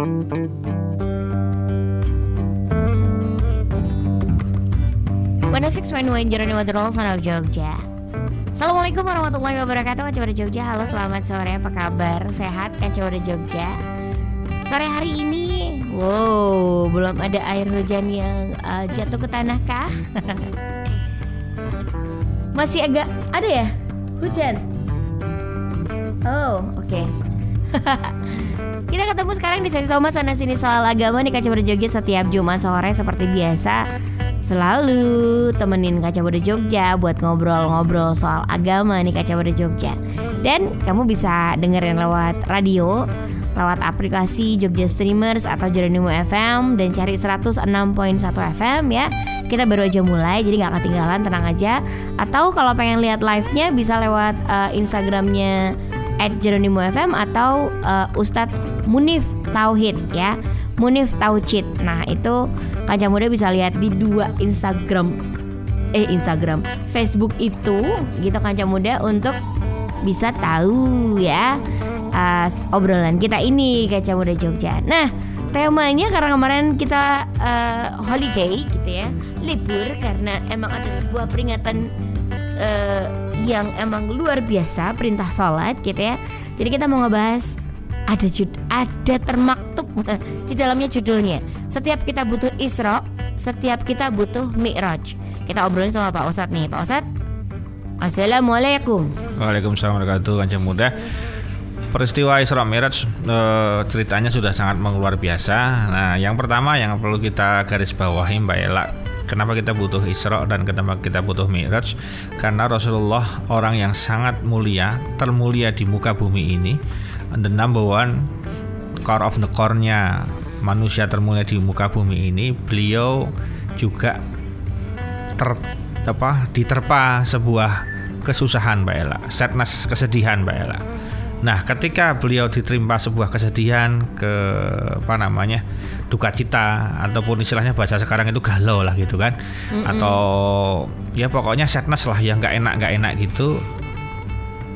One oh six point one Jeronimo Drol Son of Jogja. Assalamualaikum warahmatullahi wabarakatuh. Kaca Jogja. Halo selamat sore. Apa kabar? Sehat? Kaca Jogja. Sore hari ini Wow belum ada air hujan yang uh, jatuh ke tanah kah? Masih agak ada ya? Hujan? Oh oke. okay. Kita ketemu sekarang di sesi Thomas sana sini soal agama nih Kaca Jogja setiap Jumat sore seperti biasa selalu temenin Kaca Jogja buat ngobrol-ngobrol soal agama nih Kaca Jogja. Dan kamu bisa dengerin lewat radio, lewat aplikasi Jogja Streamers atau Jeronimo FM dan cari 106.1 FM ya. Kita baru aja mulai jadi nggak ketinggalan tenang aja. Atau kalau pengen lihat live-nya bisa lewat uh, Instagramnya at Jeronimo FM atau uh, Ustadz Munif Tauhid ya Munif Taucid. Nah itu Kaca Muda bisa lihat di dua Instagram eh Instagram Facebook itu gitu Kaca Muda untuk bisa tahu ya uh, obrolan kita ini Kaca Muda Jogja. Nah temanya karena kemarin kita uh, holiday gitu ya libur karena emang ada sebuah peringatan uh, yang emang luar biasa perintah sholat gitu ya. Jadi kita mau ngebahas ada jud ada termaktub di dalamnya judulnya. Setiap kita butuh Isra, setiap kita butuh Mi'raj. Kita obrolin sama Pak Ustadz nih, Pak Ustadz. Assalamualaikum. Waalaikumsalam warahmatullahi wabarakatuh, muda. Peristiwa Isra Mi'raj e, ceritanya sudah sangat luar biasa. Nah, yang pertama yang perlu kita garis bawahi Mbak Ella, kenapa kita butuh Isra dan kenapa kita butuh Mi'raj? Karena Rasulullah orang yang sangat mulia, termulia di muka bumi ini. The number one core of the core-nya manusia termulia di muka bumi ini beliau juga ter apa diterpa sebuah kesusahan Mbak Ella. Sadness kesedihan Mbak Ella Nah, ketika beliau diterima sebuah kesedihan ke apa namanya duka cita ataupun istilahnya bahasa sekarang itu galau lah gitu kan, mm -hmm. atau ya pokoknya sadness lah yang nggak enak nggak enak gitu,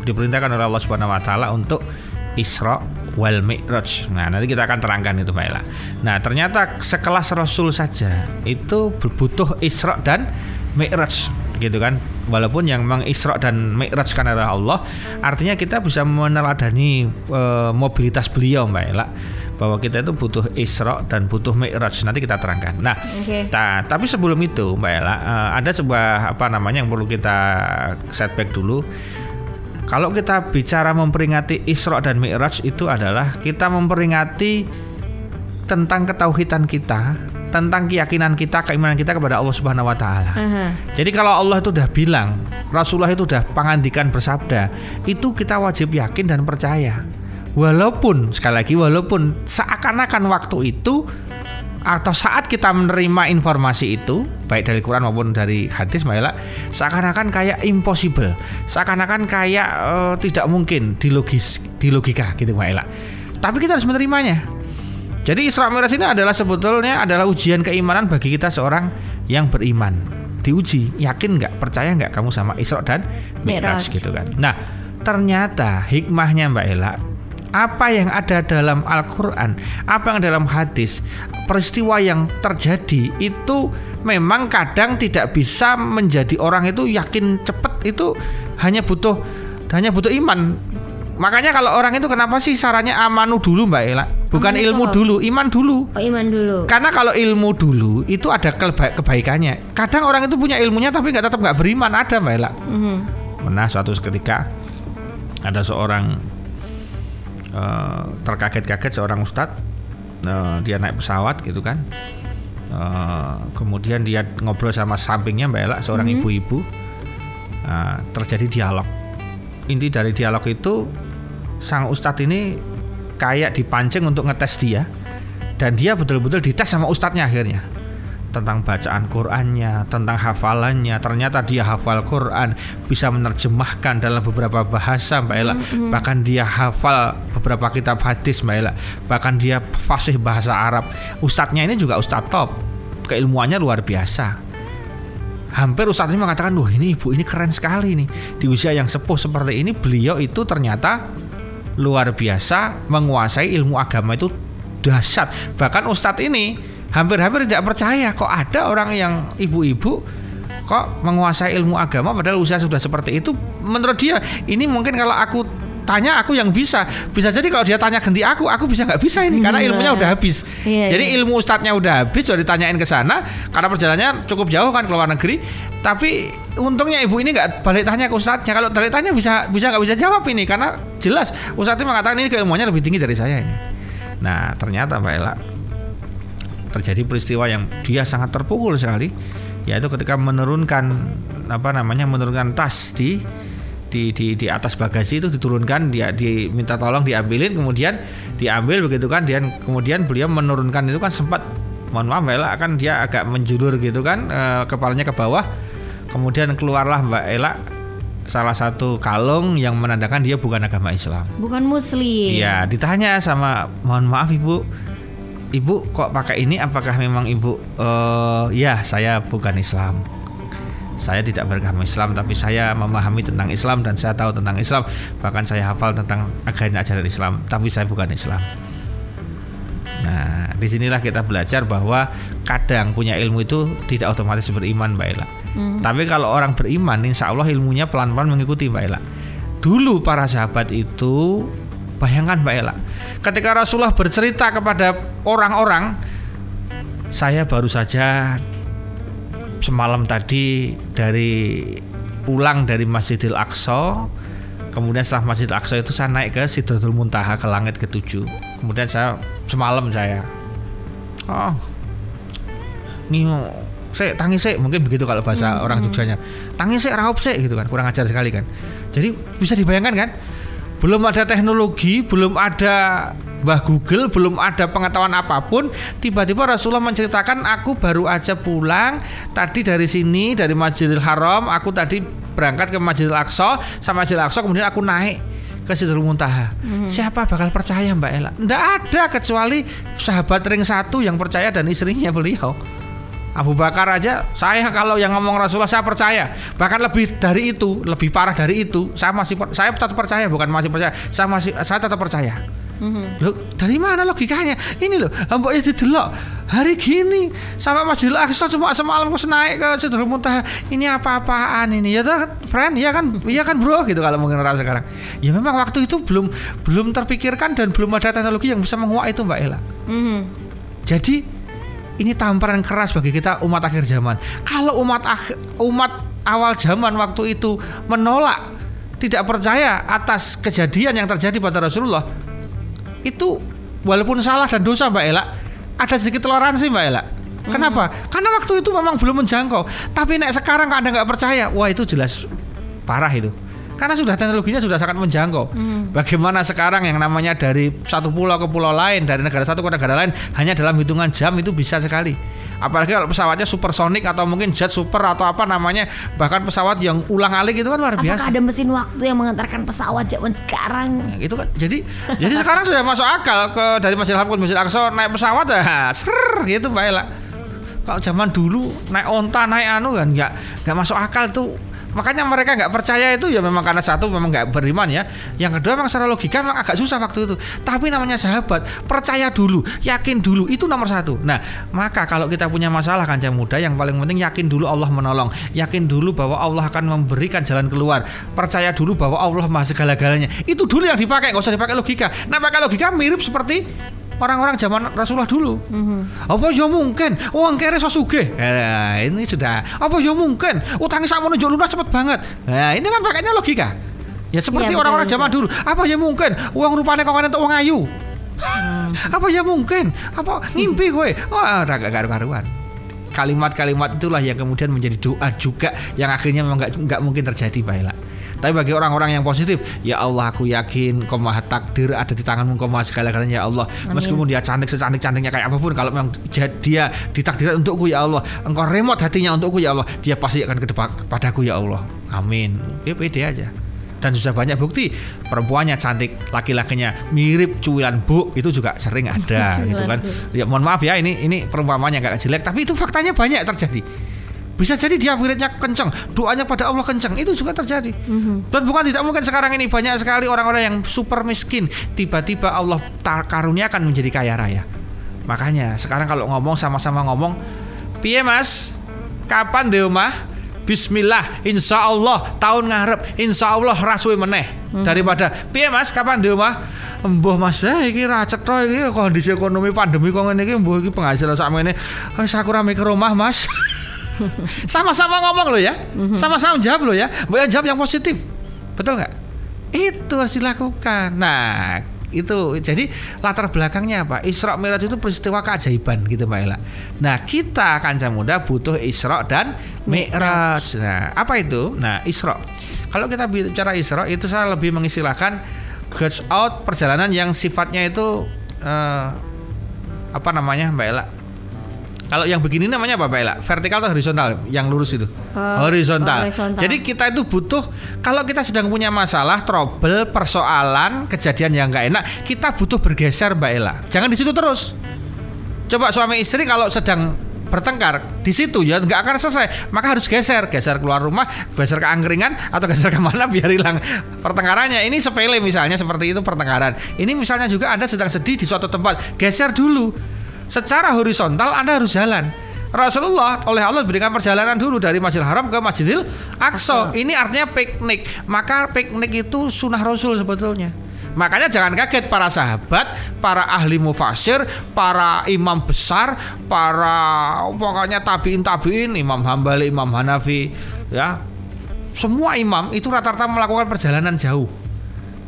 diperintahkan oleh Allah Subhanahu Wa Taala untuk Isra wal Mi'raj. Nah, nanti kita akan terangkan itu Mbak Ella. Nah, ternyata sekelas Rasul saja itu berbutuh Isra dan Mi'raj gitu kan. Walaupun yang memang Isra dan Mi'raj kan adalah Allah, artinya kita bisa meneladani e, mobilitas beliau Mbak Ella bahwa kita itu butuh Isra dan butuh Mi'raj. Nanti kita terangkan. Nah, okay. ta tapi sebelum itu Mbak Ella, e, ada sebuah apa namanya yang perlu kita setback dulu kalau kita bicara memperingati Isra dan Mi'raj itu adalah kita memperingati tentang ketauhidan kita, tentang keyakinan kita, keimanan kita kepada Allah Subhanahu wa taala. Uh -huh. Jadi kalau Allah itu udah bilang, Rasulullah itu udah pangandikan bersabda, itu kita wajib yakin dan percaya. Walaupun sekali lagi walaupun seakan-akan waktu itu atau saat kita menerima informasi itu baik dari Quran maupun dari hadis Mbak seakan-akan kayak impossible seakan-akan kayak uh, tidak mungkin di logis di logika gitu Mbak Ella tapi kita harus menerimanya jadi Isra Mi'raj ini adalah sebetulnya adalah ujian keimanan bagi kita seorang yang beriman diuji yakin nggak percaya nggak kamu sama Isra dan Mi'raj gitu kan nah ternyata hikmahnya Mbak Ella apa yang ada dalam Al-Quran, apa yang dalam hadis, peristiwa yang terjadi itu memang kadang tidak bisa menjadi orang itu yakin cepet itu hanya butuh hanya butuh iman. Makanya kalau orang itu kenapa sih sarannya amanu dulu Mbak Ela? Bukan ilmu dulu, iman dulu. Oh, iman dulu. Karena kalau ilmu dulu itu ada keba kebaikannya. Kadang orang itu punya ilmunya tapi nggak tetap nggak beriman ada Mbak Ela. Mm -hmm. Pernah suatu ketika ada seorang uh, terkaget-kaget seorang ustadz uh, dia naik pesawat gitu kan uh, kemudian dia ngobrol sama sampingnya mbak Ella seorang mm-hmm. ibu-ibu mm -hmm. uh, terjadi dialog inti dari dialog itu sang ustadz ini kayak dipancing untuk ngetes dia dan dia betul-betul dites sama ustadznya akhirnya tentang bacaan Qurannya, tentang hafalannya. Ternyata dia hafal Quran, bisa menerjemahkan dalam beberapa bahasa, Mbak Ella. Mm-hmm. Bahkan dia hafal beberapa kitab hadis, Mbak Ella. Bahkan dia fasih bahasa Arab. Ustadznya ini juga ustadz top. Keilmuannya luar biasa. Hampir ustadznya mengatakan, wah ini ibu ini keren sekali nih. Di usia yang sepuh seperti ini, beliau itu ternyata luar biasa menguasai ilmu agama itu dahsyat. Bahkan Ustadz ini hampir-hampir tidak percaya kok ada orang yang ibu-ibu kok menguasai ilmu agama padahal usia sudah seperti itu. Menurut dia ini mungkin kalau aku tanya aku yang bisa. Bisa jadi kalau dia tanya ganti aku aku bisa nggak bisa ini karena ilmunya udah habis. Iya, jadi iya. ilmu ustadznya udah habis sudah ditanyain ke sana karena perjalanannya cukup jauh kan ke luar negeri. Tapi untungnya ibu ini nggak balik tanya ke ustadznya. Kalau balik tanya bisa bisa nggak bisa jawab ini karena jelas ustadznya mengatakan ini keilmuannya lebih tinggi dari saya ini. Nah ternyata mbak Ella terjadi peristiwa yang dia sangat terpukul sekali yaitu ketika menurunkan apa namanya menurunkan tas di di, di, di atas bagasi itu diturunkan dia diminta tolong diambilin kemudian diambil begitu kan dan kemudian beliau menurunkan itu kan sempat mohon maaf Mbak Ella kan dia agak menjulur gitu kan eh, kepalanya ke bawah kemudian keluarlah Mbak Ella salah satu kalung yang menandakan dia bukan agama Islam Bukan muslim. Iya, ditanya sama mohon maaf Ibu. Ibu kok pakai ini apakah memang Ibu eh ya saya bukan Islam. Saya tidak beragama Islam tapi saya memahami tentang Islam dan saya tahu tentang Islam. Bahkan saya hafal tentang ajaran ajaran Islam, tapi saya bukan Islam. Nah, di sinilah kita belajar bahwa kadang punya ilmu itu tidak otomatis beriman, Mbak Ella. Mhm. Tapi kalau orang beriman, insya Allah ilmunya pelan-pelan mengikuti Mbak Ella. Dulu para sahabat itu, bayangkan Mbak Ella, ketika Rasulullah bercerita kepada orang-orang, saya baru saja semalam tadi dari pulang dari Masjidil Aqsa, kemudian setelah Masjidil Aqsa itu saya naik ke Sidratul Muntaha ke langit ketujuh. Kemudian saya semalam saya, oh, nih saya tangis sih mungkin begitu kalau bahasa orang Jogjanya tangis sih raup sih gitu kan. Kurang ajar sekali kan. Jadi bisa dibayangkan kan belum ada teknologi belum ada Mbah Google belum ada pengetahuan apa pun tiba-tiba Rasulullah menceritakan aku baru aja pulang tadi dari sini dari Masjidil Haram aku tadi berangkat ke Masjidil Aqsa sama Masjidil Aqsa kemudian aku naik ke Sidratul Muntaha. Siapa bakal percaya Mbak Ella? Nggak ada kecuali sahabat ring satu yang percaya dan istrinya beliau. Abu Bakar aja saya kalau yang ngomong Rasulullah saya percaya bahkan lebih dari itu lebih parah dari itu saya masih per- saya tetap percaya bukan masih percaya saya masih saya tetap percaya Mhm. Loh, dari mana logikanya? Ini loh, mbok ya didelok hari gini sampai Masjidil Aqsa cuma semalam aku naik ke Sidratul Muntaha. Ini apa-apaan ini? Ya toh, friend, iya kan? Iya kan, Bro? Gitu kalau mungkin orang sekarang. Ya memang waktu itu belum belum terpikirkan dan belum ada teknologi yang bisa menguak itu, Mbak Ella. Mhm. Jadi ini tamparan keras bagi kita umat akhir zaman. Kalau umat akh- umat awal zaman waktu itu menolak tidak percaya atas kejadian yang terjadi pada Rasulullah itu walaupun salah dan dosa Mbak Ella ada sedikit toleransi Mbak Ella. Kenapa? Karena waktu itu memang belum menjangkau. Tapi nek sekarang anda nggak percaya, wah itu jelas parah itu. Karena sudah teknologinya sudah sangat menjangkau. Bagaimana sekarang yang namanya dari satu pulau ke pulau lain, dari negara satu ke negara lain hanya dalam hitungan jam itu bisa sekali. Apalagi kalau pesawatnya supersonik atau mungkin jet super atau apa namanya, bahkan pesawat yang ulang alik itu kan luar biasa. Apakah ada mesin waktu yang mengantarkan pesawat zaman sekarang? Ya, gitu kan. Jadi jadi sekarang sudah masuk akal ke dari Masjidil Haram ke Masjidil Aqsa naik pesawat ya, ser gitu Ella. Kalau zaman dulu naik onta, naik anu kan nggak nggak masuk akal tuh. Makanya mereka nggak percaya itu ya memang karena satu memang nggak beriman ya. Yang kedua memang secara logika memang agak susah waktu itu. Tapi namanya sahabat, percaya dulu, yakin dulu itu nomor satu. Nah maka kalau kita punya masalah kanca muda, yang paling penting yakin dulu Allah menolong, yakin dulu bahwa Allah akan memberikan jalan keluar, percaya dulu bahwa Allah maha segala-galanya. Itu dulu yang dipakai, nggak usah dipakai logika. Nah pakai logika mirip seperti orang-orang zaman Rasulullah dulu. Apa ya mungkin? Uang kere so sugih. Nah, ini sudah. Apa ya mungkin? Utangnya sama nunjuk lunas cepet banget. Nah, ini kan pakainya logika. Ya seperti Iya, orang-orang betul. zaman dulu. Apa ya mungkin? Uang rupanya kau untuk uang ayu. Apa ya mungkin? Apa ngimpi gue? Wah, udah gak karu-karuan. Kalimat-kalimat itulah yang kemudian menjadi doa juga yang akhirnya memang nggak mungkin terjadi, Mbak Ella. Tapi bagi orang-orang yang positif, ya Allah aku yakin kau maha takdir ada di tanganmu kau maha segala-galanya ya Allah. Meskipun dia cantik secantik-cantiknya kayak apa pun, kalau memang dia, ditakdirkan untukku ya Allah, engkau remote hatinya untukku ya Allah, dia pasti akan ke depan kepadaku ya Allah. Amin. Ya pede aja. Dan sudah banyak bukti perempuannya cantik, laki-lakinya mirip cuilan bu itu juga sering ada gitu kan. Ya mohon maaf ya ini ini perumpamannya nggak jelek, tapi itu faktanya banyak terjadi. Bisa jadi dia wiridnya kenceng, doanya pada Allah kenceng, itu juga terjadi. Mhm. Dan bukan tidak mungkin sekarang ini banyak sekali orang-orang yang super miskin, tiba-tiba Allah tar- karuniakan menjadi kaya raya. Makanya sekarang kalau ngomong sama-sama ngomong, piye mas, kapan deh omah? Bismillah, insya Allah tahun ngarep, insya Allah rasui meneh daripada piye mas, kapan deh omah? Embuh mas, eh, iki ra cetha iki kondisi ekonomi pandemi kok ngene iki embuh iki penghasilan sak mene. Wis aku rame ke rumah mas. Sama-sama ngomong loh ya, sama-sama jawab loh ya, Mbak jawab yang positif, betul nggak? Itu harus dilakukan. Nah, itu jadi latar belakangnya apa? Isra Mi'raj itu peristiwa keajaiban gitu Mbak Ela. Nah, kita kanca muda butuh Isra dan Mi'raj. Nah, apa itu? Nah, Isra. Kalau kita bicara Isra itu saya lebih mengistilahkan goes out perjalanan yang sifatnya itu eh, apa namanya Mbak Ela? Kalau yang begini namanya apa Mbak Ela? Vertikal atau horizontal? Yang lurus itu? Oh, horizontal. horizontal. Jadi kita itu butuh kalau kita sedang punya masalah, trouble, persoalan, kejadian yang nggak enak, kita butuh bergeser Mbak Ela. Jangan di situ terus. Coba suami istri kalau sedang bertengkar di situ ya nggak akan selesai maka harus geser geser keluar rumah geser ke angkringan atau geser ke mana biar hilang pertengkarannya ini sepele misalnya seperti itu pertengkaran ini misalnya juga anda sedang sedih di suatu tempat geser dulu secara horizontal anda harus jalan Rasulullah oleh Allah berikan perjalanan dulu dari Masjidil Haram ke Masjidil Aqsa. Ini artinya piknik. Maka piknik itu sunnah Rasul sebetulnya. Makanya jangan kaget para sahabat, para ahli mufasir, para imam besar, para pokoknya tabiin tabiin, Imam Hambali, Imam Hanafi, ya semua imam itu rata-rata melakukan perjalanan jauh.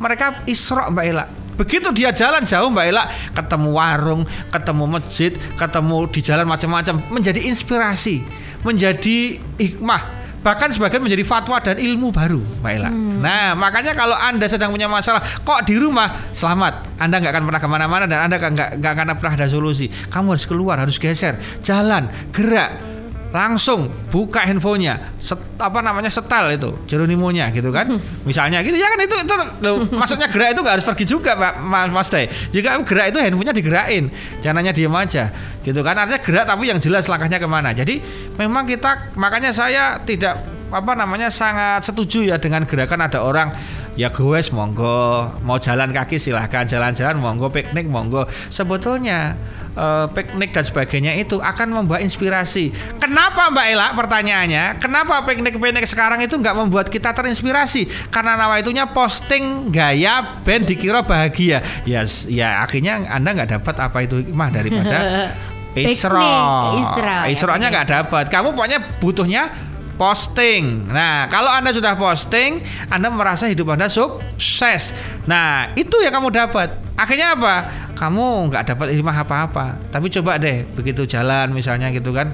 Mereka Isra Mbak Ela. Begitu dia jalan jauh Mbak Ela, ketemu warung, ketemu masjid, ketemu di jalan macam-macam, menjadi inspirasi, menjadi hikmah, bahkan sebagian menjadi fatwa dan ilmu baru Mbak Ela. Nah makanya kalau anda sedang punya masalah, kok di rumah selamat, anda nggak akan pernah ke mana-mana dan anda nggak nggak akan pernah ada solusi. Kamu harus keluar, harus geser, jalan, gerak, langsung buka handphonenya, set, apa namanya setel itu Jeronimonya gitu kan, misalnya gitu. Ya kan itu itu loh, maksudnya gerak itu nggak harus pergi juga Pak Mas, Mas Teh. Jika gerak itu handphonenya digerakin, jangan hanya diem aja, gitu kan? Artinya gerak tapi yang jelas langkahnya ke mana. Jadi memang kita makanya saya tidak apa namanya sangat setuju ya dengan gerakan ada orang ya goes monggo. Mau jalan kaki silahkan jalan-jalan monggo piknik monggo. Sebetulnya eh, piknik dan sebagainya itu akan membawa inspirasi. Kenapa Mbak Ela pertanyaannya? Kenapa piknik-piknik sekarang itu nggak membuat kita terinspirasi? Karena nawa itunya posting gaya band dikira bahagia. Ya ya akhirnya anda nggak dapat apa itu hikmah daripada Isra. Isra, ya, Isra-nya nggak dapat. Kamu pokoknya butuhnya posting. Nah, kalau Anda sudah posting, Anda merasa hidup Anda sukses. Nah, itu yang kamu dapat. Akhirnya apa? Kamu nggak dapat hikmah apa-apa. Tapi coba deh, begitu jalan misalnya gitu kan.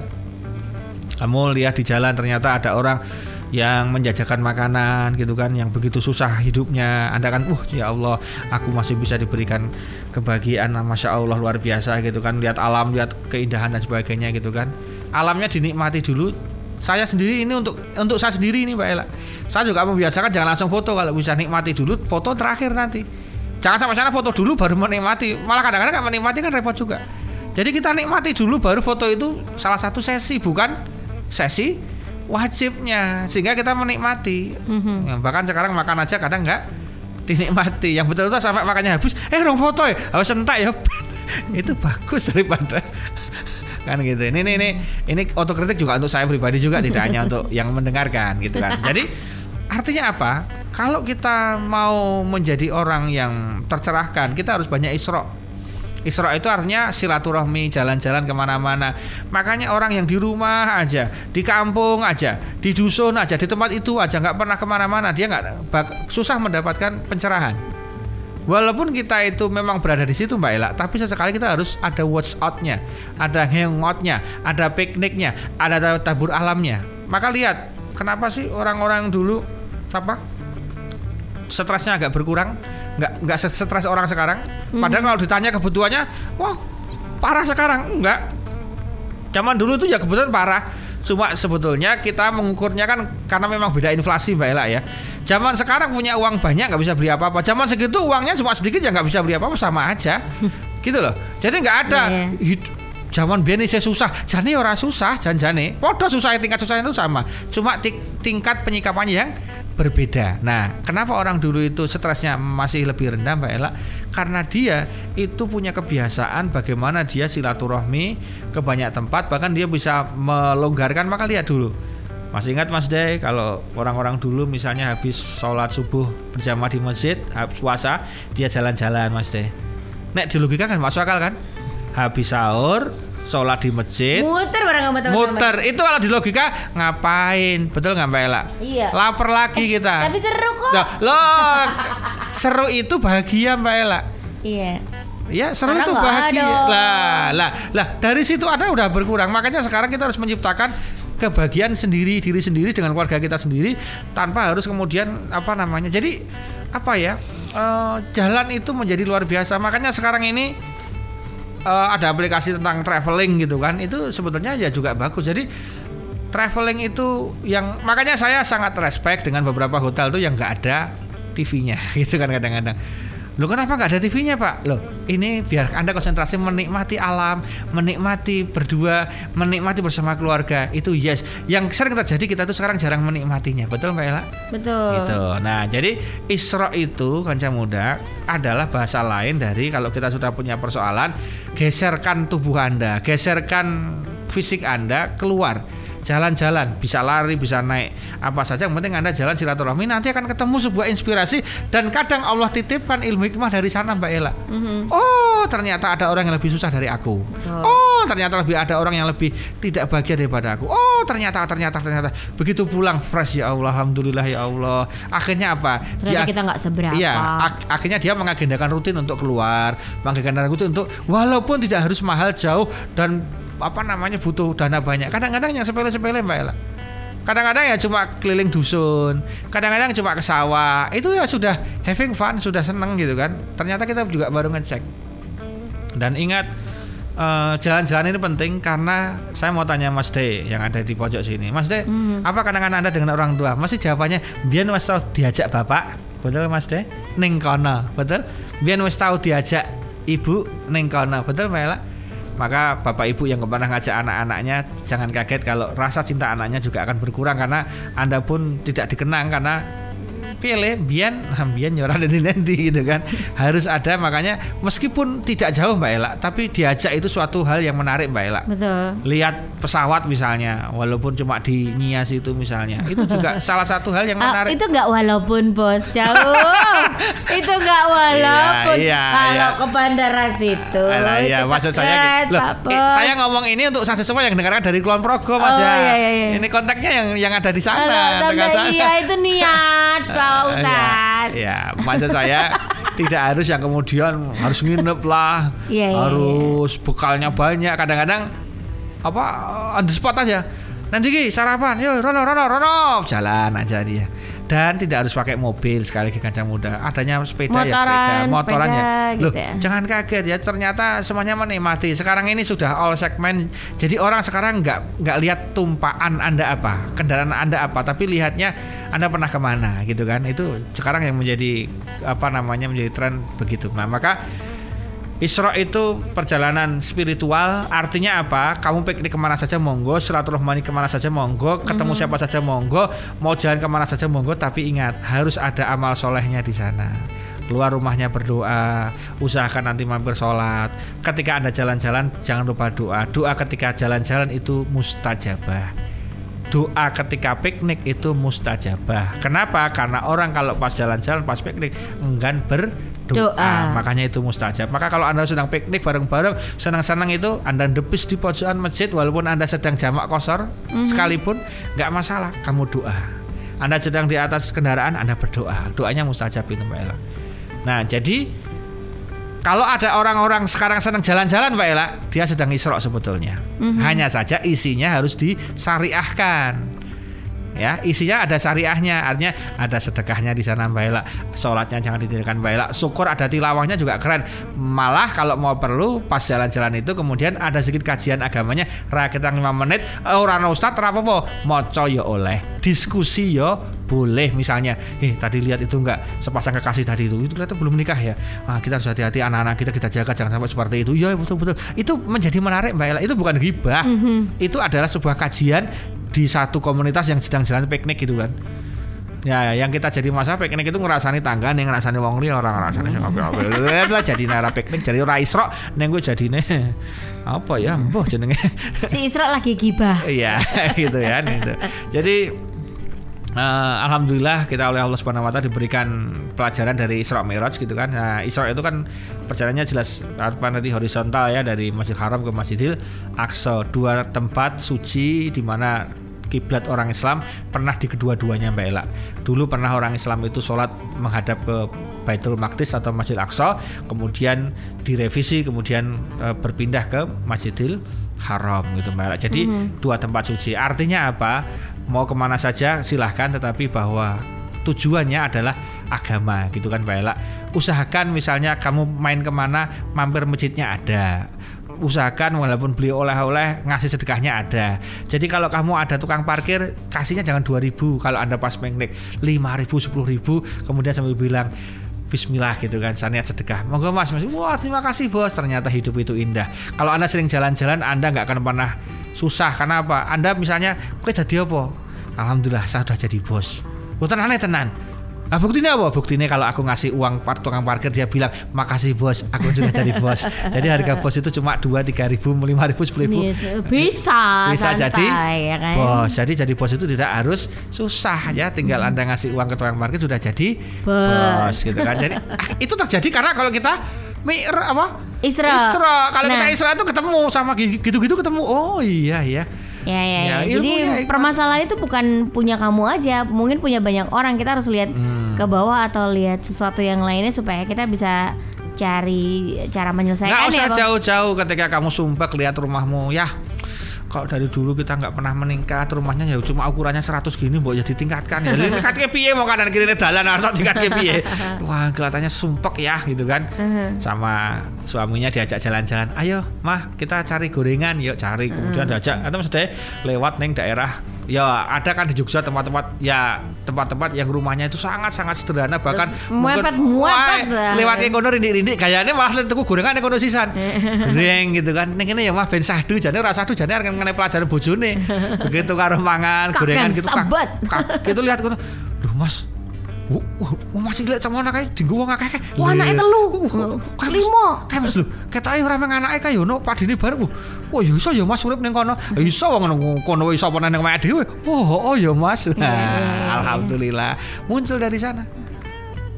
Kamu lihat di jalan ternyata ada orang yang menjajakan makanan gitu kan yang begitu susah hidupnya anda kan uh ya Allah aku masih bisa diberikan kebahagiaan masya Allah luar biasa gitu kan lihat alam lihat keindahan dan sebagainya gitu kan alamnya dinikmati dulu saya sendiri ini untuk untuk saya sendiri ini Mbak Ella. Saya juga membiasakan jangan langsung foto kalau bisa nikmati dulu foto terakhir nanti. Jangan sampai sana foto dulu baru menikmati. Malah kadang-kadang nggak menikmati kan repot juga. Jadi kita nikmati dulu baru foto itu salah satu sesi bukan sesi wajibnya sehingga kita menikmati. Mhm. Ya, bahkan sekarang makan aja kadang nggak dinikmati. Yang betul-betul sampai makannya habis, eh dong foto ya, harus sentak ya. itu bagus daripada kan gitu. Ini ini ini ini otokritik juga untuk saya pribadi juga tidak hanya untuk yang mendengarkan gitu kan. Jadi artinya apa? Kalau kita mau menjadi orang yang tercerahkan kita harus banyak isro. Isra itu artinya silaturahmi jalan-jalan ke mana-mana. Makanya orang yang di rumah aja di kampung aja di dusun aja di tempat itu aja nggak pernah ke mana-mana dia nggak susah mendapatkan pencerahan Walaupun kita itu memang berada di situ Mbak Ella, tapi sesekali kita harus ada watch out-nya, ada hangout-nya, ada pikniknya, ada tabur alamnya. Maka lihat, kenapa sih orang-orang dulu apa? Stresnya agak berkurang, nggak nggak stres orang sekarang. Padahal kalau ditanya kebutuhannya, wah parah sekarang, enggak. Zaman dulu tuh ya kebetulan parah. Cuma sebetulnya kita mengukurnya kan karena memang beda inflasi Mbak Ella ya. Zaman sekarang punya uang banyak nggak bisa beli apa-apa. Zaman segitu uangnya cuma sedikit ya nggak bisa beli apa-apa sama aja. gitu loh. Jadi nggak ada Iya, iya. hid- zaman biyen saya susah, jane ora susah, jan-jane. Padha susah tingkat susah itu sama. Cuma ti- tingkat penyikapannya yang berbeda. Nah, kenapa orang dulu itu stresnya masih lebih rendah Mbak Ella? Karena dia itu punya kebiasaan bagaimana dia silaturahmi ke banyak tempat, bahkan dia bisa melonggarkan. Maka lihat dulu. Masih ingat Mas Day kalau orang-orang dulu misalnya habis sholat subuh berjamaah di masjid, habis puasa dia jalan-jalan Mas Day. Nek di logika kan masuk akal kan? Habis sahur, sholat di masjid, Muter bareng sama teman-teman. muter. Itu kalau di logika ngapain? Betul nggak Mbak Ella? Iya. Lapar lagi kita. Tapi seru kok. Nah, loh, seru itu bahagia Mbak Ella. Iya. Ya seru itu bahagia. ada. Lah, lah, lah dari situ ada udah berkurang. Makanya sekarang kita harus menciptakan kebahagiaan sendiri diri sendiri dengan keluarga kita sendiri tanpa harus kemudian apa namanya. Jadi apa ya? eh, jalan itu menjadi luar biasa. Makanya sekarang ini eh, ada aplikasi tentang traveling gitu kan. Itu sebetulnya ya juga bagus. Jadi traveling itu yang makanya saya sangat respect dengan beberapa hotel tuh yang nggak ada TV-nya gitu kan kadang-kadang. Loh kenapa nggak ada TV-nya pak? Loh ini biar anda konsentrasi menikmati alam, menikmati berdua, menikmati bersama keluarga itu yes. Yang sering terjadi kita tuh sekarang jarang menikmatinya, betul mbak Ella? Betul. Gitu. Nah, jadi Isra itu kanca muda adalah bahasa lain dari kalau kita sudah punya persoalan, geserkan tubuh Anda, geserkan fisik Anda keluar. Jalan-jalan, bisa lari, bisa naik, apa saja. Yang penting Anda jalan silaturahmi, nanti akan ketemu sebuah inspirasi dan kadang Allah titipkan ilmu hikmah dari sana, Mbak Ella. Mhm. Oh, ternyata ada orang yang lebih susah dari aku. Betul. Oh, ternyata lebih ada orang yang lebih tidak bahagia daripada aku. Oh, ternyata ternyata ternyata begitu pulang fresh ya Allah, alhamdulillah ya Allah. Akhirnya apa? Ternyata kita nggak seberapa. Iya, ak- akhirnya dia mengagendakan rutin untuk keluar, mengagendakan rutin untuk walaupun tidak harus mahal jauh dan apa namanya butuh dana banyak. Kadang-kadang yang sepele-sepele Mbak Ella. Kadang-kadang ya cuma keliling dusun, kadang-kadang cuma ke sawah. Itu ya sudah having fun, sudah seneng gitu kan. Ternyata kita juga baru ngecek. Dan ingat eh, jalan-jalan ini penting karena saya mau tanya Mas De yang ada di pojok sini. Mas De, Hmm. apa kenangan Anda dengan orang tua? Masih jawabannya biar Mas tahu diajak bapak. Betul Mas De? Ning kono, betul? Biar Mas tahu diajak ibu ning kono, betul Mbak Ella? Maka bapak ibu yang pernah ngajak anak-anaknya jangan kaget kalau rasa cinta anaknya juga akan berkurang karena Anda pun tidak dikenang karena pilih bian bian nyoran nanti gitu kan harus ada makanya meskipun tidak jauh Mbak Ella tapi diajak itu suatu hal yang menarik Mbak Ella Betul. lihat pesawat misalnya walaupun cuma di Nias itu misalnya itu juga salah satu hal yang Ah, menarik itu nggak walaupun bos jauh. itu nggak walaupun Iya, iya, kalau iya. ke bandara situ. Alah, iya, itu maksud saya gitu. Loh, eh, saya ngomong ini untuk saya semua yang dengarkan dari Kulon Progo Mas Oh, ya. iya, iya, iya. Ini kontaknya yang yang ada di sana, Tante, sana. iya itu niat Pak Ustad. Ya, ya, maksud saya tidak harus yang kemudian harus nginep lah, iya, harus bekalnya banyak. Kadang-kadang apa on the spot aja. Nanti Ki sarapan, yuk Rono Rono Rono jalan aja dia. Dan tidak harus pakai mobil sekali lagi kancang muda. Adanya sepeda ya sepeda, Motoran, motoran ya. sepeda, Loh, gitu ya. jangan kaget ya. Ternyata semuanya menikmati. Sekarang ini sudah all segmen. Jadi orang sekarang nggak nggak lihat tumpaan anda apa, kendaraan anda apa, tapi lihatnya anda pernah ke mana gitu kan. Itu sekarang yang menjadi apa namanya menjadi tren begitu. Nah maka Isra itu perjalanan spiritual artinya apa? Kamu piknik ke mana saja monggo, silaturahmi ke mana saja monggo, ketemu siapa saja monggo, mau jalan ke mana saja monggo, tapi ingat harus ada amal solehnya di sana. Keluar rumahnya berdoa, usahakan nanti mampir sholat. Ketika anda jalan-jalan jangan lupa doa. Doa ketika jalan-jalan itu mustajabah doa ketika piknik itu mustajabah. Kenapa? Karena orang kalau pas jalan-jalan pas piknik enggan berdoa. Doa. Makanya itu mustajab. Maka kalau Anda sedang piknik bareng-bareng, senang-senang itu Anda depis di pojokan masjid walaupun Anda sedang jamak kosor sekalipun nggak masalah, kamu doa. Anda sedang di atas kendaraan, Anda berdoa. Doanya mustajab itu Mbak Ella. Nah, jadi kalau ada orang-orang sekarang senang jalan-jalan Mbak Ella, dia sedang isrok sebetulnya. Mhm. Hanya saja isinya harus disyariahkan. Ya isinya ada syariahnya artinya ada sedekahnya di sana Mbak Ela sholatnya jangan ditinggalkan Mbak Ela syukur ada tilawahnya juga keren. Malah kalau mau perlu pas jalan-jalan itu kemudian ada sedikit kajian agamanya rakyat yang 5 menit. Eh, orang ustad apa moco ya oleh diskusi ya boleh misalnya. Eh tadi lihat itu enggak? Sepasang kekasih tadi itu itu ternyata belum menikah ya? Ah, kita harus hati-hati anak-anak kita kita jaga jangan sampai seperti itu. Ya betul betul itu menjadi menarik Mbak Ela itu bukan gibah Mhm. itu adalah sebuah kajian di satu komunitas yang sedang jalan piknik gitu kan Ya, yang kita jadi masalah piknik itu ngerasani tangga nih, ngerasani wong liya orang ngerasani sing ngopi-ngopi. Lah jadi nara piknik jadi ora isra ning gue jadine apa ya, mbah jenenge. Si Isra lagi gibah. Iya, gitu ya. Gitu. Jadi eh, alhamdulillah kita oleh Allah Subhanahu wa taala diberikan pelajaran dari Isra Mi'raj gitu kan. Nah, Isra itu kan perjalanannya jelas apa nanti horizontal ya dari Masjid Haram ke Masjidil Aqsa, dua tempat suci di mana kiblat orang Islam pernah di kedua-duanya Mbak Ela. Dulu pernah orang Islam itu sholat menghadap ke Baitul Maqdis atau Masjid Aqsa, kemudian direvisi, kemudian eh, berpindah ke Masjidil Haram gitu Mbak Ela. Jadi dua tempat suci. Artinya apa? Mau ke mana saja silahkan, tetapi bahwa tujuannya adalah agama gitu kan Mbak Ela. Usahakan misalnya kamu main ke mana, mampir masjidnya ada usahakan walaupun beli oleh-oleh ngasih sedekahnya ada. Jadi kalau kamu ada tukang parkir kasihnya jangan 2000 kalau Anda pas piknik 5000 10000 kemudian sambil bilang Bismillah gitu kan, saya niat sedekah. Monggo mas, mas, wah terima kasih bos. Ternyata hidup itu indah. Kalau anda sering jalan-jalan, anda nggak akan pernah susah. Karena apa? Anda misalnya, kue jadi apa? Alhamdulillah, saya sudah jadi bos. Bukan aneh tenan. Nah buktinya apa? Buktinya kalau aku ngasih uang tukang parkir dia bilang makasih bos, aku sudah jadi bos. jadi harga bos itu cuma dua, tiga ribu, lima ribu, sepuluh ribu. Bisa, bisa, Bisa santai, jadi ya kan? bos. Jadi jadi bos itu tidak harus susah ya. Tinggal anda ngasih uang ke tukang parkir sudah jadi Bos. bos, gitu kan. Jadi ah, itu terjadi karena kalau kita mir apa? Isra. Isra. Kalau Nah. kita Isra itu ketemu sama gitu-gitu ketemu. Oh iya ya. Ya, ya, Ya, ya. Jadi permasalahan itu bukan punya kamu aja, mungkin punya banyak orang. Kita harus lihat Hmm. ke bawah atau lihat sesuatu yang lainnya supaya kita bisa cari cara Nggak menyelesaikan usah ya. Bang. jauh-jauh ketika kamu sumpah lihat rumahmu ya. Kalau dari dulu kita nggak pernah meningkat rumahnya ya cuma ukurannya 100 gini mbok ya ditingkatkan ya. Tingkat ke piye mau kanan kiri dalan atau tingkat ke piye. Wah, kelihatannya sumpek ya gitu kan. Sama suaminya diajak jalan-jalan. Ayo, Mah, kita cari gorengan. Yuk cari. Kemudian diajak atau maksudnya lewat neng daerah Ya ada kan di Jogja tempat-tempat ya tempat-tempat yang rumahnya itu sangat-sangat sederhana bahkan Muepet- mungkin- muepet Wah, lewat ke kono rindik-rindik gayane malah tuku gorengan kono sisan. Goreng gitu kan. Ning kene ya mah ben sahdu jane ora sahdu jane arep mengenai pelajaran bojone. Begitu karo mangan gorengan gitu kak- Gitu lihat kono. Duh Mas, masih lihat sama anak kayak dinggo wong akeh. Wah, anaknya telu. Limo. Kayak Mas lho, ketoke ora meng anake kayak ono padine bareng. Wah, ya iso ya Mas urip ning kono. Ya iso wong kono iso apa nang awake dhewe. Oh, oh ya Mas. Iya, Nah, alhamdulillah muncul dari sana.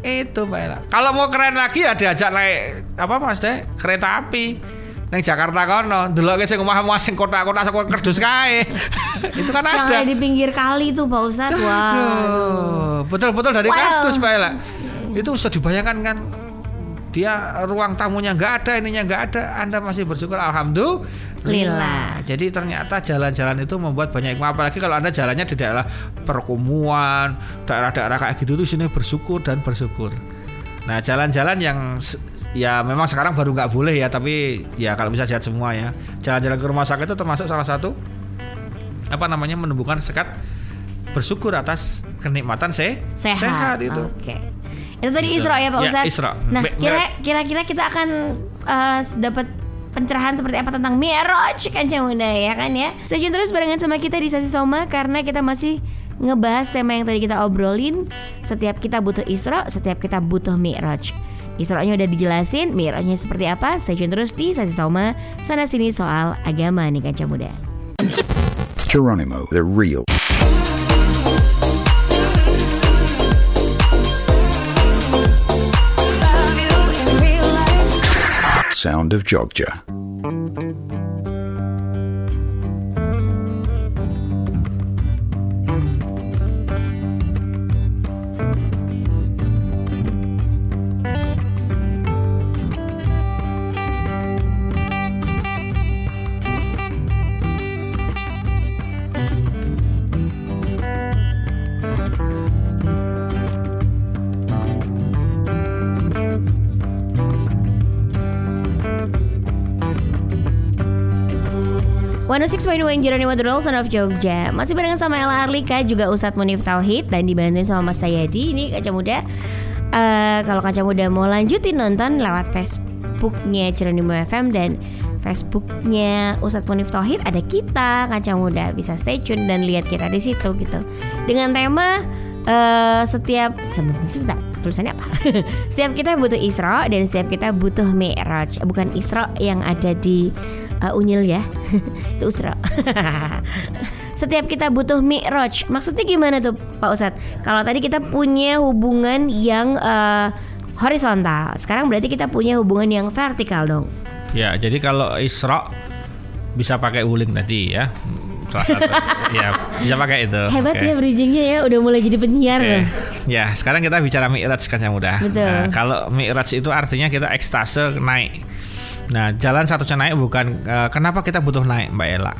Itu Mbak. Kalau mau keren lagi ya diajak naik apa Mas Deh? Kereta api. Neng Jakarta kono, ndeloke sing omah-omah sing kota-kota saka kerdus kae. Itu kan Yang ada. ada di pinggir kali tuh Pak. Wah. Aduh, betul-betul dari Wow. kardus Mbak Ella. Itu bisa dibayangkan kan dia ruang tamunya nggak ada, ininya nggak ada, Anda masih bersyukur alhamdulillah. Lillah. Jadi ternyata jalan-jalan itu membuat banyak hikmah apalagi kalau Anda jalannya di daerah perkumuan, daerah-daerah kayak gitu tuh sini bersyukur dan bersyukur. Nah, jalan-jalan yang ya memang sekarang baru nggak boleh ya, tapi ya kalau bisa sehat semua ya. Jalan-jalan ke rumah sakit itu termasuk salah satu apa namanya menumbuhkan sekat bersyukur atas kenikmatan se sehat. itu. Oke. Itu tadi Gitu. Isra ya Pak Ya, Ustadz. Isra. Nah, kira-kira kita akan eh, dapat pencerahan seperti apa tentang Mi'raj kan Muda ya kan ya. Stay tune terus barengan sama kita di Sasi Soma karena kita masih ngebahas tema yang tadi kita obrolin. Setiap kita butuh Isra, setiap kita butuh Mi'raj. Isra-nya udah dijelasin, Mi'rajnya seperti apa? Stay tune terus di Sasi Soma. Sana sini soal agama nih Kaca Muda. Geronimo, the real. Sound of Jogja. 106.1 Jeronimo The Real Son of Jogja. Masih barengan sama Ella Arlika Juga Ustadz Munif Tauhid Dan dibantuin sama Mas Tayadi Ini Kaca Muda. Eh, Kalau Kaca Muda mau lanjutin nonton Lewat Facebooknya Jeronimo FM Dan Facebooknya Ustadz Munif Tauhid Ada kita Kaca Muda. Bisa stay tune dan lihat kita di situ gitu. Dengan tema eh, Setiap Sebentar, sebentar tulisannya apa? setiap kita butuh Isra dan setiap kita butuh Mi'raj. Bukan Isra yang ada di uh, Unyil ya. Itu Isra. setiap kita butuh Mi'raj. Maksudnya gimana tuh Pak Ustadz? Kalau tadi kita punya hubungan yang uh, horizontal, sekarang berarti kita punya hubungan yang vertikal dong. Ya, jadi kalau Isra bisa pakai wuling tadi ya. Salah satu. ya, bisa pakai itu. Hebat Oke. ya bridgingnya ya, udah mulai jadi penyiar loh. Ya, sekarang kita bicara Mi'raj kan yang mudah. Betul. Nah, kalau Mi'raj itu artinya kita ekstase naik. Nah, jalan satunya naik bukan eh, kenapa kita butuh naik, Mbak Ella.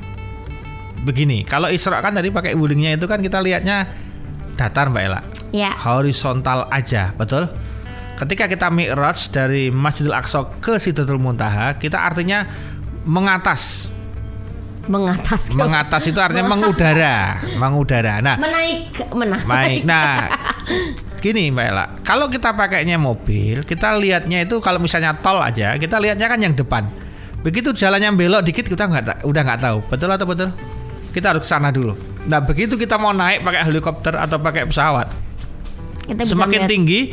Begini, kalau Isra kan tadi pakai wulingnya itu kan kita lihatnya datar, Mbak Ella. Ya. Horizontal aja, betul? Ketika kita Mi'raj dari Masjidil Aqsa ke Sidratul Muntaha, kita artinya mengatas. Mengatas Mengatas itu artinya mengudara, mengudara. Nah, menaik menaik. Baik. Nah, gini Mbak Ella, kalau kita pakainya mobil, kita lihatnya itu kalau misalnya tol aja, kita lihatnya kan yang depan. Begitu jalannya belok dikit kita nggak udah nggak tahu, betul atau betul? Kita harus ke sana dulu. Nah, begitu kita mau naik pakai helikopter atau pakai pesawat, Kita semakin tinggi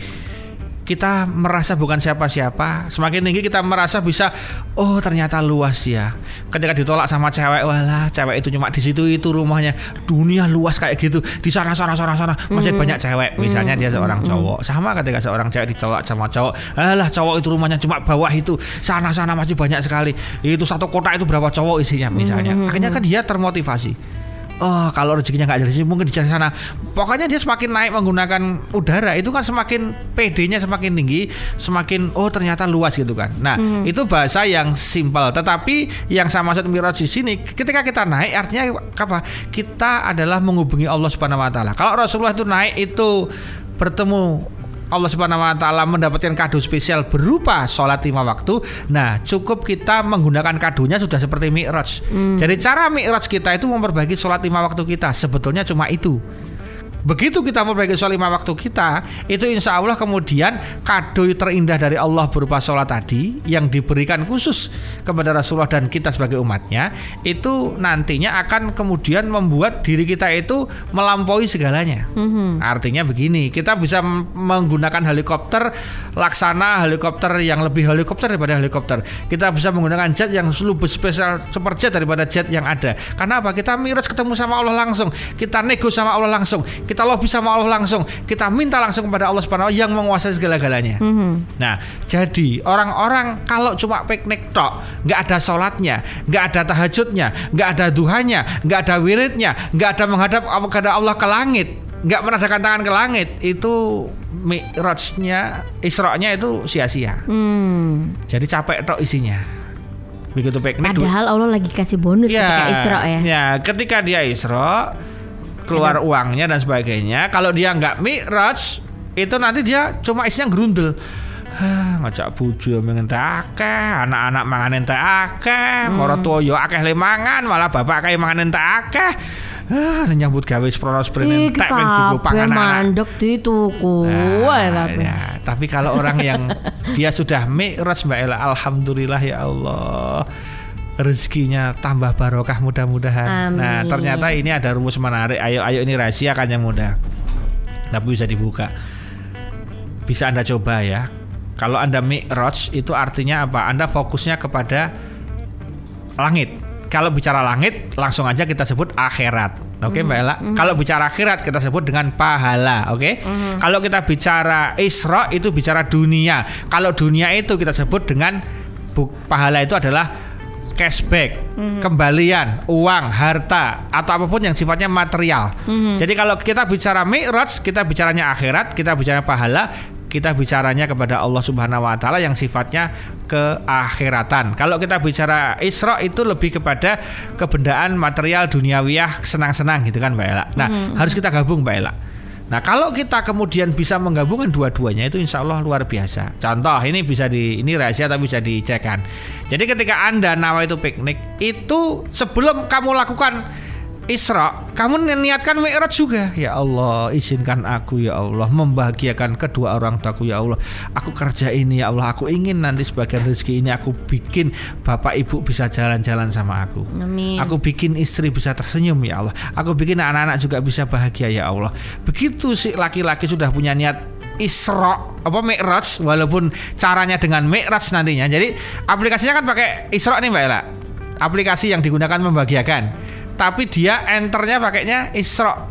kita merasa bukan siapa-siapa. Semakin tinggi kita merasa bisa, oh ternyata luas ya. Ketika ditolak sama cewek, walah cewek itu cuma di situ itu rumahnya. Dunia luas kayak gitu. Di sana sana sana sana masih banyak cewek. Misalnya dia seorang cowok. Sama ketika seorang cewek ditolak sama cowok, alah cowok itu rumahnya cuma bawah itu. Sana sana masih banyak sekali. Itu satu kota itu berapa cowok isinya misalnya. Akhirnya kan dia termotivasi. Oh, kalau rezekinya nggak dari sini mungkin di sana. Pokoknya dia semakin naik menggunakan udara itu kan semakin PD-nya semakin tinggi, semakin oh ternyata luas gitu kan. Nah, itu bahasa yang simpel. Tetapi yang sama maksud Miraj di sini, ketika kita naik artinya apa? Kita adalah menghubungi Allah Subhanahu wa taala. Kalau Rasulullah itu naik itu bertemu Allah Subhanahu wa taala mendapatkan kado spesial berupa sholat lima waktu. Nah, cukup kita menggunakan kadonya sudah seperti Mi'raj. Jadi cara Mi'raj kita itu memperbaiki sholat lima waktu kita. Sebetulnya cuma itu. Begitu kita memperbaiki sholat lima waktu kita, itu insya Allah kemudian kado terindah dari Allah berupa sholat tadi yang diberikan khusus kepada Rasulullah dan kita sebagai umatnya, itu nantinya akan kemudian membuat diri kita itu melampaui segalanya. Artinya begini, kita bisa menggunakan helikopter laksana helikopter yang lebih helikopter daripada helikopter. Kita bisa menggunakan jet yang lebih spesial super jet daripada jet yang ada. Karena apa? Kita miras ketemu sama Allah langsung, kita nego sama Allah langsung, kita lobby sama Allah langsung, kita minta langsung kepada Allah Subhanahu yang menguasai segala-galanya. Nah, jadi orang-orang kalau cuma piknik tok, nggak ada sholatnya, nggak ada tahajudnya, nggak ada duhanya, nggak ada wiridnya, nggak ada menghadap kepada Allah ke langit, nggak menadakan tangan ke langit, itu mi'rajnya, isra-nya itu sia-sia. Hmm. Jadi capek tok isinya. Begitu piknik Padahal Allah lagi kasih bonus ketika Isra ya. Ya, ketika dia Isra keluar uangnya dan sebagainya. Kalau dia nggak mi'raj, itu nanti dia cuma isinya gerundel. Hah, ngajak bojo mengen akeh, anak-anak mangan teh akeh, Hmm. moro tuwa yo akeh le mangan, malah bapak akeh mangan teh akeh. Ah, nyambut gawe sprono sprene entek ping dienggo kabeh pangan anak. mandek dituku. Nah, kabeh. ya. Tapi kalau orang yang dia sudah mi'raj Mbak Ella, alhamdulillah ya Allah. Rezekinya tambah barokah mudah-mudahan. Nah, ternyata ini ada rumus menarik. Ayo ayo ini rahasia kan yang mudah. Tapi bisa dibuka. Bisa Anda coba ya. Kalau Anda mi'raj itu artinya apa? Anda fokusnya kepada langit. Kalau bicara langit, langsung aja kita sebut akhirat. Oke, Mbak Ella. Kalau bicara akhirat kita sebut dengan pahala, oke? Kalau kita bicara Isra itu bicara dunia. Kalau dunia itu kita sebut dengan pahala itu adalah cashback, kembalian, uang, harta atau apa pun yang sifatnya material. Jadi kalau kita bicara mi'raj, kita bicaranya akhirat, kita bicara pahala, kita bicaranya kepada Allah Subhanahu wa taala yang sifatnya keakhiratan. Kalau kita bicara Isra itu lebih kepada kebendaan material duniawiyah senang-senang gitu kan Mbak Ella. Nah, harus kita gabung Mbak Ella. Nah kalau kita kemudian bisa menggabungkan dua-duanya itu insya Allah luar biasa. Contoh ini bisa di ini rahasia tapi bisa dicekkan. Jadi ketika anda nawa itu piknik itu sebelum kamu lakukan Isra, kamu niatkan Mi'raj juga. Ya Allah, izinkan aku ya Allah membahagiakan kedua orang tuaku ya Allah. Aku kerja ini ya Allah, aku ingin nanti sebagian rezeki ini aku bikin bapak ibu bisa jalan-jalan sama aku. Amin. Aku bikin istri bisa tersenyum ya Allah. Aku bikin anak-anak juga bisa bahagia ya Allah. Begitu si laki-laki sudah punya niat Isra apa Mi'raj walaupun caranya dengan Mi'raj nantinya. Jadi aplikasinya kan pakai Isra nih Mbak Ella. Aplikasi yang digunakan membahagiakan. Tapi dia enternya pakainya Isra.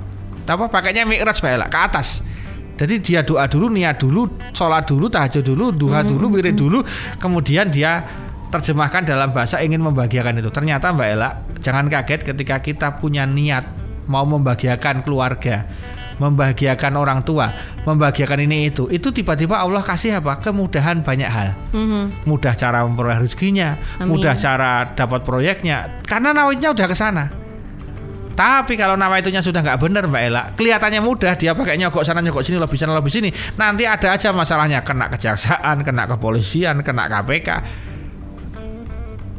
Apa pakainya Mi'raj Mbak Ella ke atas. Jadi dia doa dulu, niat dulu, sholat dulu, tahajud dulu, duha dulu, wirid dulu, kemudian dia terjemahkan dalam bahasa ingin membahagiakan itu. Ternyata Mbak Ella, jangan kaget ketika kita punya niat mau membahagiakan keluarga, membahagiakan orang tua, membahagiakan ini itu, itu tiba-tiba Allah kasih apa? Kemudahan banyak hal. Mhm. Mudah cara memperoleh rezekinya, Amin. mudah cara dapat proyeknya, karena nawainya udah ke sana. Tapi kalau nama itunya sudah nggak benar Mbak Ella, kelihatannya mudah dia pakai nyogok sana nyogok sini lebih sana lebih sini. Nanti ada aja masalahnya kena kejaksaan, kena kepolisian, kena KPK.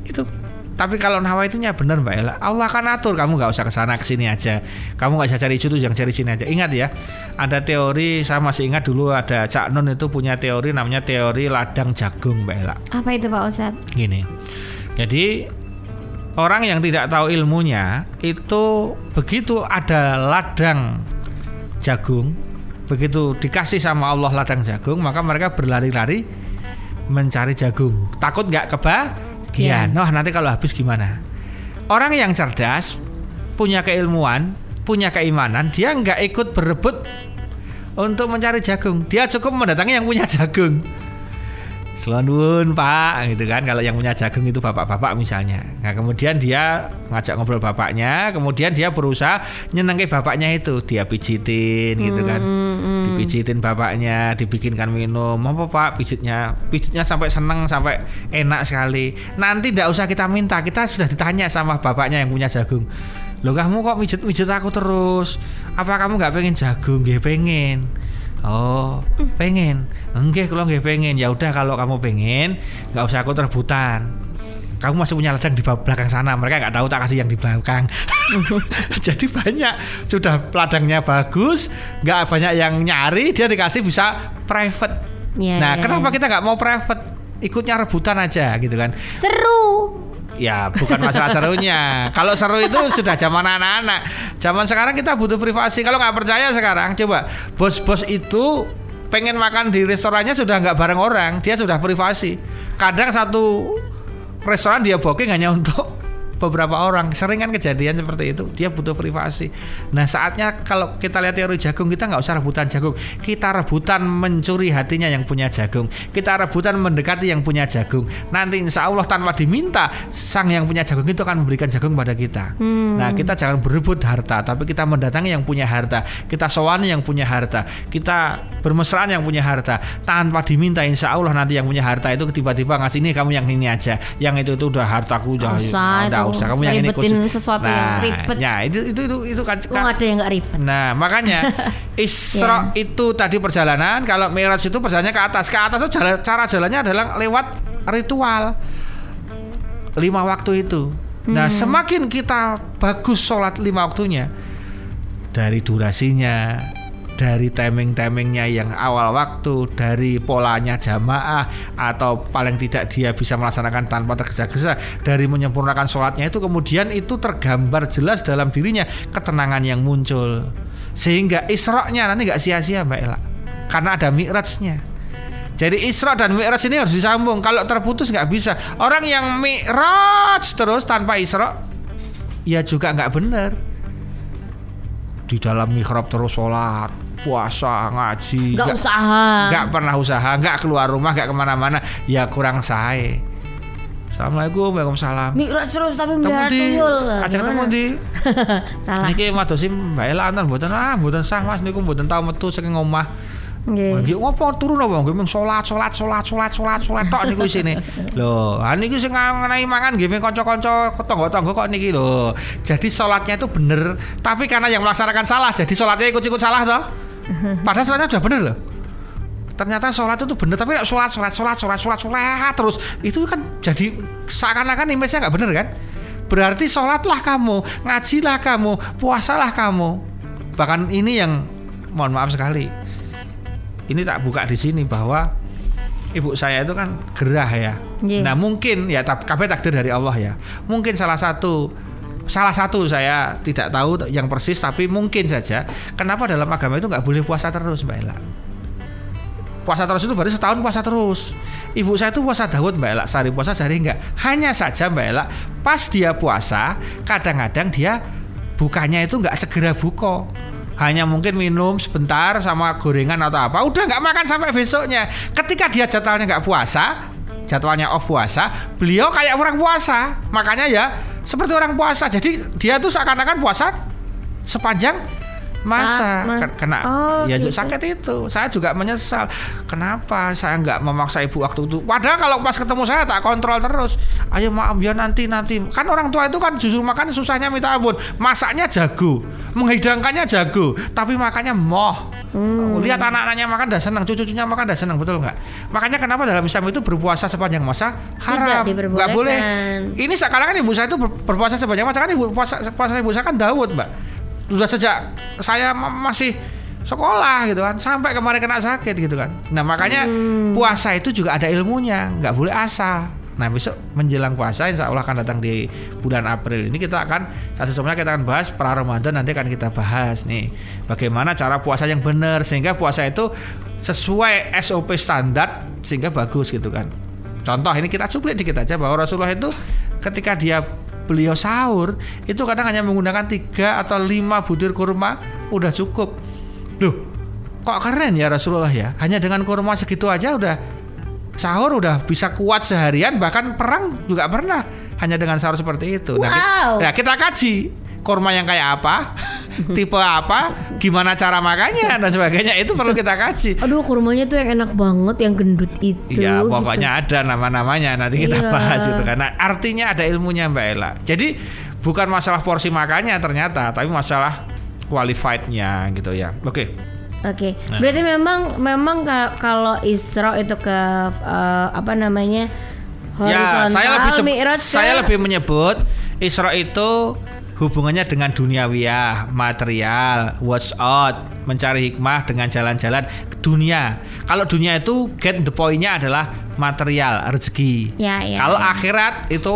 Itu. Tapi kalau nawa itunya benar Mbak Ella, Allah akan atur kamu nggak usah ke sana ke sini aja. Kamu nggak usah cari itu yang cari sini aja. Ingat ya, ada teori saya masih ingat dulu ada Cak Nun itu punya teori namanya teori ladang jagung Mbak Ella Apa itu Pak Ustadz? gini. Jadi orang yang tidak tahu ilmunya itu begitu ada ladang jagung, begitu dikasih sama Allah ladang jagung, maka mereka berlari-lari mencari jagung. Takut nggak kebagian? Wah nanti kalau habis gimana? Orang yang cerdas, punya keilmuan, punya keimanan, dia nggak ikut berebut untuk mencari jagung. Dia cukup mendatangi yang punya jagung. Selonun pak gitu kan. Kalau yang punya jagung itu bapak-bapak misalnya. Nah kemudian dia ngajak ngobrol bapaknya kemudian dia berusaha nyenengin bapaknya itu. Dia pijitin gitu kan. Hmm, dipijitin bapaknya dibikinkan minum. Apa pak pijitnya. Pijitnya sampai seneng sampai enak sekali. Nanti tidak usah kita minta. Kita sudah ditanya sama bapaknya yang punya jagung. Loh kamu kok mijit-mijit aku terus? Apa kamu nggak pengen jagung? Gak pengen Oh, pengen. Enggak, kalau nggak pengen. Ya udah kalau kamu pengen, nggak usah aku rebutan. Kamu masih punya ladang di belakang sana. Mereka nggak tahu tak kasih yang di belakang. Jadi banyak sudah ladangnya bagus, nggak banyak yang nyari. Dia dikasih bisa private. Ya, nah, ya, kenapa kita nggak mau private? Ikutnya rebutan aja gitu kan? Seru. Ya bukan masalah serunya. Kalau seru itu sudah zaman anak-anak. Zaman sekarang kita butuh privasi. Kalau nggak percaya sekarang coba bos-bos itu pengen makan di restorannya sudah nggak bareng orang, dia sudah privasi. Kadang satu restoran dia booking hanya untuk beberapa orang. Sering kan kejadian seperti itu. Dia butuh privasi. Nah saatnya kalau kita lihat teori jagung kita nggak usah rebutan jagung. Kita rebutan mencuri hatinya yang punya jagung. Kita rebutan mendekati yang punya jagung. Nanti insya Allah tanpa diminta sang yang punya jagung itu akan memberikan jagung pada kita. Nah kita jangan berebut harta, tapi kita mendatangi yang punya harta. Kita sowani yang punya harta. Kita bermesraan yang punya harta. Tanpa diminta insya Allah nanti yang punya harta itu tiba-tiba ngasih ini kamu yang ini aja. Yang itu itu udah hartaku udah udah. Usah kamu yang ini khusus. sesuatu yang ribet. Ya itu itu itu, itu kan Kok nggak ada yang nggak ribet? Nah makanya Isra itu tadi perjalanan Kalau Mi'raj itu perjalanannya ke atas Ke atas itu jalan, cara jalannya adalah lewat ritual Lima waktu itu Nah semakin kita bagus sholat lima waktunya Dari durasinya dari timing-timingnya yang awal waktu, dari polanya jamaah, atau paling tidak dia bisa melaksanakan tanpa tergesa-gesa, dari menyempurnakan sholatnya itu kemudian itu tergambar jelas dalam dirinya ketenangan yang muncul, sehingga isroknya nanti nggak sia-sia Mbak Ella, karena ada mi'rajnya. Jadi Isra dan Mi'raj ini harus disambung. Kalau terputus nggak bisa. Orang yang Mi'raj terus tanpa Isra, ya juga nggak benar di dalam mihrab terus sholat puasa ngaji Nggak usaha. nggak pernah usaha nggak keluar rumah nggak ke mana-mana ya kurang sae Assalamualaikum Waalaikumsalam Mi'raj terus tapi melihara tuyul. ajak Gimana? temu di Salah. niki madosi Mbak Ela antar mboten ah mboten sah Mas niku mboten tau metu saking omah Nggih. Nggih ngopo turun apa nggih mung salat salat salat salat salat salat tok niku isine. Lho, ha niki sing ngenai mangan nggih kanca-kanca tangga-tangga kok niki lho. Jadi salatnya itu bener, tapi karena yang melaksanakan salah jadi salatnya ikut-ikut salah toh. Padahal sholatnya udah bener loh. Ternyata sholat itu bener, tapi nek sholat, sholat, sholat, sholat, sholat, sholat terus itu kan jadi seakan-akan image-nya nggak bener kan? Berarti sholatlah kamu, ngajilah kamu, puasalah kamu. Bahkan ini yang mohon maaf sekali. Ini tak buka di sini bahwa ibu saya itu kan gerah ya. Iya. Nah mungkin ya tak kabeh takdir dari Allah ya. Mungkin salah satu salah satu saya tidak tahu yang persis tapi mungkin saja kenapa dalam agama itu nggak boleh puasa terus Mbak Ella. Puasa terus itu berarti setahun puasa terus. Ibu saya itu puasa Daud Mbak Ella, sehari puasa sehari enggak. Hanya saja Mbak Ella, pas dia puasa, kadang-kadang dia bukanya itu nggak segera buka. Hanya mungkin minum sebentar sama gorengan atau apa, udah nggak makan sampai besoknya. Ketika dia jadwalnya nggak puasa, jadwalnya off puasa, beliau kayak orang puasa. Makanya ya seperti orang puasa. Jadi dia tuh seakan-akan puasa sepanjang masa Ah, kena Oh, ya gitu. sakit itu. Saya juga menyesal. Kenapa saya nggak memaksa ibu waktu itu? Padahal kalau pas ketemu saya tak kontrol terus. Ayo maaf ya nanti nanti. Kan orang tua itu kan justru makan susahnya minta ampun. Masaknya jago, menghidangkannya jago, tapi makannya moh. Hmm. Lihat anak-anaknya makan dah senang, cucu-cucunya makan dah senang, betul nggak? Makanya kenapa dalam Islam itu berpuasa sepanjang masa haram, nggak boleh. Ini sekarang kan ibu saya itu ber- berpuasa sepanjang masa kan ibu puasa puasa ibu saya kan Daud, mbak. Sudah sejak saya ma- masih sekolah gitu kan sampai kemarin kena sakit gitu kan. Nah makanya puasa itu juga ada ilmunya, nggak boleh asal. Nah besok menjelang puasa insya Allah akan datang di bulan April ini kita akan salah satunya kita akan bahas pra Ramadan nanti akan kita bahas nih bagaimana cara puasa yang benar sehingga puasa itu sesuai SOP standar sehingga bagus gitu kan. Contoh ini kita cuplik dikit aja bahwa Rasulullah itu ketika dia beliau sahur itu kadang hanya menggunakan tiga atau lima butir kurma udah cukup. Loh, kok keren ya Rasulullah ya? Hanya dengan kurma segitu aja udah sahur udah bisa kuat seharian bahkan perang juga pernah hanya dengan sahur seperti itu. Nah, Wow. nah, kita kaji kurma yang kayak apa, tipe apa, gimana cara makannya dan sebagainya itu perlu kita kaji. Aduh kurmanya tuh yang enak banget yang gendut itu. Iya, gitu. pokoknya ada nama-namanya nanti kita Iya. bahas itu karena artinya ada ilmunya Mbak Ella. Jadi bukan masalah porsi makannya ternyata, tapi masalah qualified-nya gitu ya. Oke. Oke, Nah. berarti memang memang ka- kalau Isra itu ke eh, apa namanya Ya, horizontal, saya lebih ke- saya lebih menyebut Isra itu hubungannya dengan duniawiyah, material, watch out, mencari hikmah dengan jalan-jalan dunia. Kalau dunia itu get the point-nya adalah material, rezeki. Ya, ya, kalau ya. akhirat itu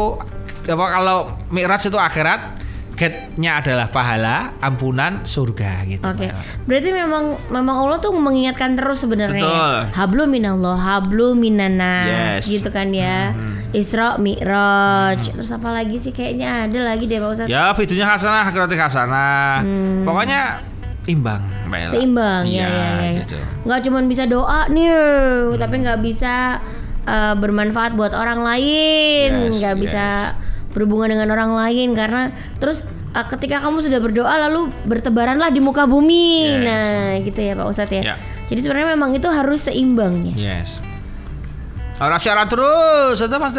apa kalau Mi'raj itu akhirat, get-nya adalah pahala, ampunan, surga gitu. Oke, berarti memang memang Allah tuh mengingatkan terus sebenarnya. Betul. ya. Hablu minallah, hablu minanas, Yes. gitu kan ya. Isra Mi'raj. Terus apa lagi sih kayaknya ada lagi deh Pak Ustadz. Ya, videonya hasanah, akhiratnya hasanah. Pokoknya imbang, Mbak Ella. Hmm. Seimbang ya, Iya, ya, ya. gitu. Nggak cuma bisa doa nih, tapi nggak bisa eh, bermanfaat buat orang lain, Yes, nggak yes. bisa berhubungan dengan orang lain karena terus eh, ketika kamu sudah berdoa lalu bertebaranlah di muka bumi. Yes. Nah, gitu ya Pak Ustadz ya. Ya. Jadi sebenarnya memang itu harus seimbang ya. Yes. Ora siaran terus, itu Mas.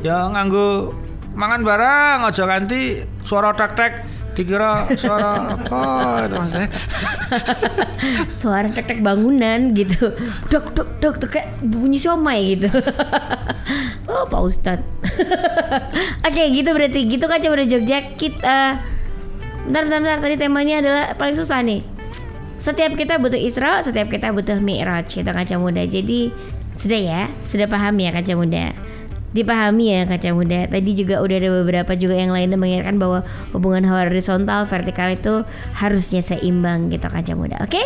Ya nganggo mangan barang aja ganti suara tek-tek dikira suara apa itu Mas. Suara tek-tek bangunan gitu. Dok dok dok tuh kayak bunyi somai gitu. oh, Pak Ustadz. Oke, gitu berarti. Gitu kan coba Jogja kita Bentar, bentar, bentar. Tadi temanya adalah paling susah nih. Setiap kita butuh Isra, setiap kita butuh Mi'raj kita kaca muda. Jadi sudah ya, sudah paham ya kaca muda. Dipahami ya kaca muda. Tadi juga udah ada beberapa juga yang lain yang mengingatkan bahwa hubungan horizontal vertikal itu harusnya seimbang gitu kaca muda. Oke?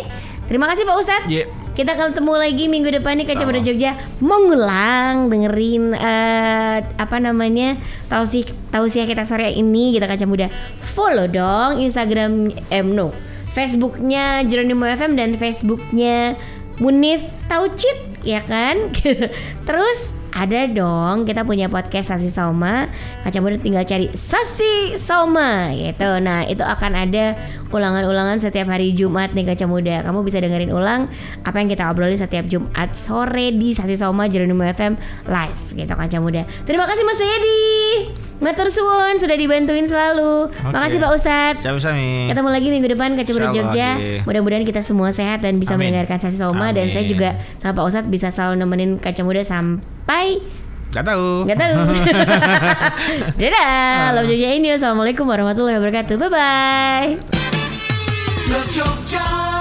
Terima kasih Pak Ustadz. Iya. Kita akan ketemu lagi minggu depan nih kaca muda Jogja mengulang dengerin eh, apa namanya tausiah tausiah kita sore ini kita kaca muda follow dong Instagram eh, no Facebooknya Jeronimo FM dan Facebooknya Munif Taucit ya kan? Terus ada dong kita punya podcast Sasi Sauma kaca muda tinggal cari Sasi Sauma gitu. Nah itu akan ada ulangan-ulangan setiap hari Jumat nih kaca muda. Kamu bisa dengerin ulang apa yang kita obrolin setiap Jumat sore di Sasi Sauma Jeronimo FM live gitu kaca muda. Terima kasih Mas Yedi Matur suwun sudah dibantuin selalu. Oke. Makasih Pak Ustadz. Sami-sami. Ketemu lagi minggu depan Insya Allah, Jogja. Mudah-mudahan kita semua sehat dan bisa Amin. mendengarkan sesi Soma dan Amin. saya juga sama Pak Ustadz bisa selalu nemenin Kaca Muda sampai Gak tahu. nggak tahu. Dadah. Love Jogja ini. Assalamualaikum warahmatullahi wabarakatuh. Bye bye. Love Jogja